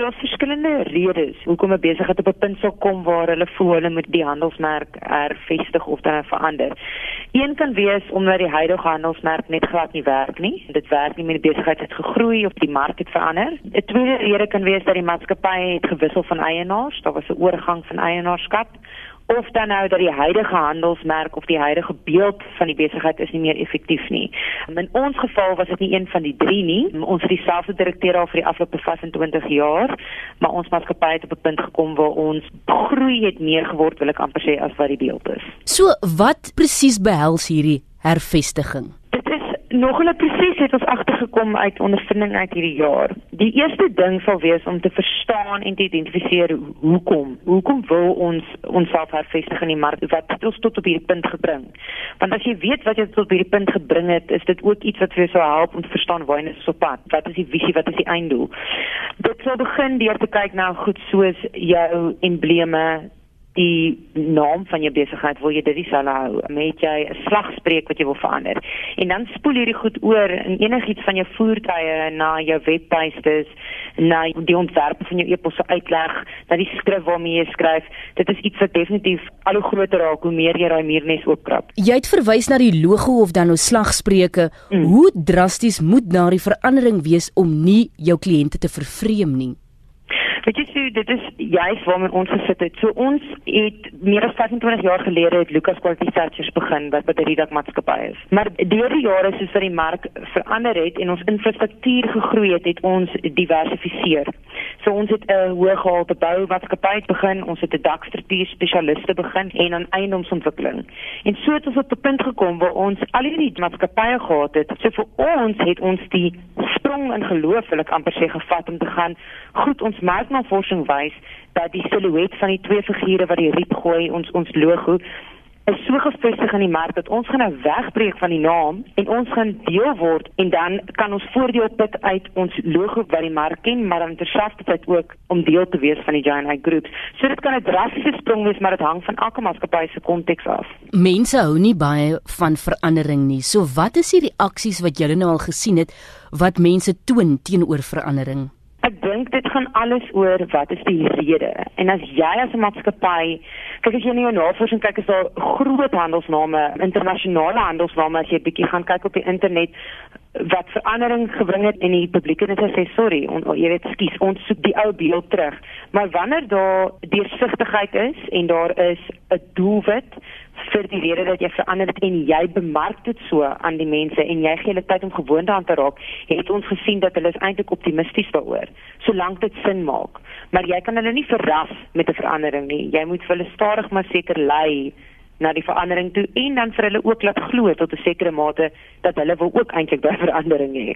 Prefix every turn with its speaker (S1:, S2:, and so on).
S1: daar's verskillende redes hoekom 'n besigheid op 'n punt sal kom waar hulle voel hulle moet die handelsmerk hervestig of dan verander. Een kan wees omdat die huidige handelsmerk net glad nie werk nie. Dit werk nie met die besigheid het gegroei of die mark het verander. 'n Tweede rede kan wees dat die maatskappy het gewissel van eienaars. Daar was 'n oorgang van eienaarskap of dan nou dat die huidige handelsmerk of die huidige beeld van die besigheid is nie meer effektief nie. In ons geval was dit nie een van die drie nie. Ons het dieselfde direkteur al vir die afgelope 25 jaar, maar ons maatskappy het op 'n punt gekom waar ons groei het meer geword, wil ek amper sê as wat die beeld is.
S2: So, wat presies behels hierdie hervestiging?
S1: Nog 'n proses het ons agtergekom uit ondervinding uit hierdie jaar. Die eerste ding sal wees om te verstaan en te identifiseer hoekom. Hoekom wil ons onsself hervestig in die mark? Wat het ons tot op hierdie punt gebring? Want as jy weet wat jy tot op hierdie punt gebring het, is dit ook iets wat vir jou sou help om te verstaan waar jy is op pad. Wat is die visie? Wat is die einddoel? Dit sal begin deur te kyk na goed soos jou embleme, die naam van jou besigheid wil jy dit dieselfde hou met jy 'n slagspreuk wat jy wil verander. En dan spoel hierdie goed oor in enigiets van jou voertuie na jou webtuistes na die ontwerpe van jou e-posse uitleg na die skrif waarmee jy skryf. Dit is iets wat definitief al hoe groter raak hoe meer jy daai muurnes oopkrap.
S2: Jy het verwys na die logo of dan nou slagspreuke. Mm. hoe drasties moet daardie verandering wees om nie jou kliënte te vervreem nie
S1: Weet jy so dit is juist waarmee ons gesit het. So ons het meer as 25 jaar gelede het Lucas Quality Searchers begin wat by die Redak maatskappy is. Maar deur die jare soos wat die mark verander het en ons infrastruktuur gegroei het, het ons diversifiseer. So ons het 'n hoë gehalte bou maatskappy begin, ons het 'n dakstruktuur spesialiste begin en aan eiendomsontwikkeling. En so het ons op 'n punt gekom waar ons al hierdie maatskappye gehad het. So vir ons het ons die sprong in geloof wil ek amper sê gevat om te gaan goed ons marknavorsing wys dat die silhouet van die twee figure wat die riet gooi ons ons logo is so gefestig in die mark dat ons gaan nou wegbreek van die naam en ons gaan deel word en dan kan ons voordeel put uit ons logo wat die mark ken maar dan terselfdertyd ook om deel te wees van die Giant High Group. So dit kan 'n drastiese sprong wees maar dit hang van elke maatskappy se konteks af.
S2: Mense hou nie baie van verandering nie. So wat is die reaksies wat julle nou al gesien het wat mense toon teenoor verandering?
S1: Ek dink dit gaan alles oor wat is die rede. En as jy as 'n maatskappy, kyk as jy nie jou navorsing kyk is daar groot handelsname, internasionale handelsname as jy bietjie gaan kyk op die internet wat verandering gebring het en die publiek het gesê sorry, on, jy weet skus, ons soek die ou beeld terug. Maar wanneer daar deursigtigheid is en daar is 'n doelwit vir die rede dat jy verander het en jy bemark dit so aan die mense en jy gee hulle tyd om gewoond aan te raak, het ons gesien dat hulle is eintlik optimisties daaroor, solank dit sin maak. Maar jy kan hulle nie verras met 'n verandering nie. Jy moet vir hulle stadig maar seker lei na die verandering toe en dan vir hulle ook laat glo tot 'n sekere mate dat hulle wil ook eintlik by verandering hê.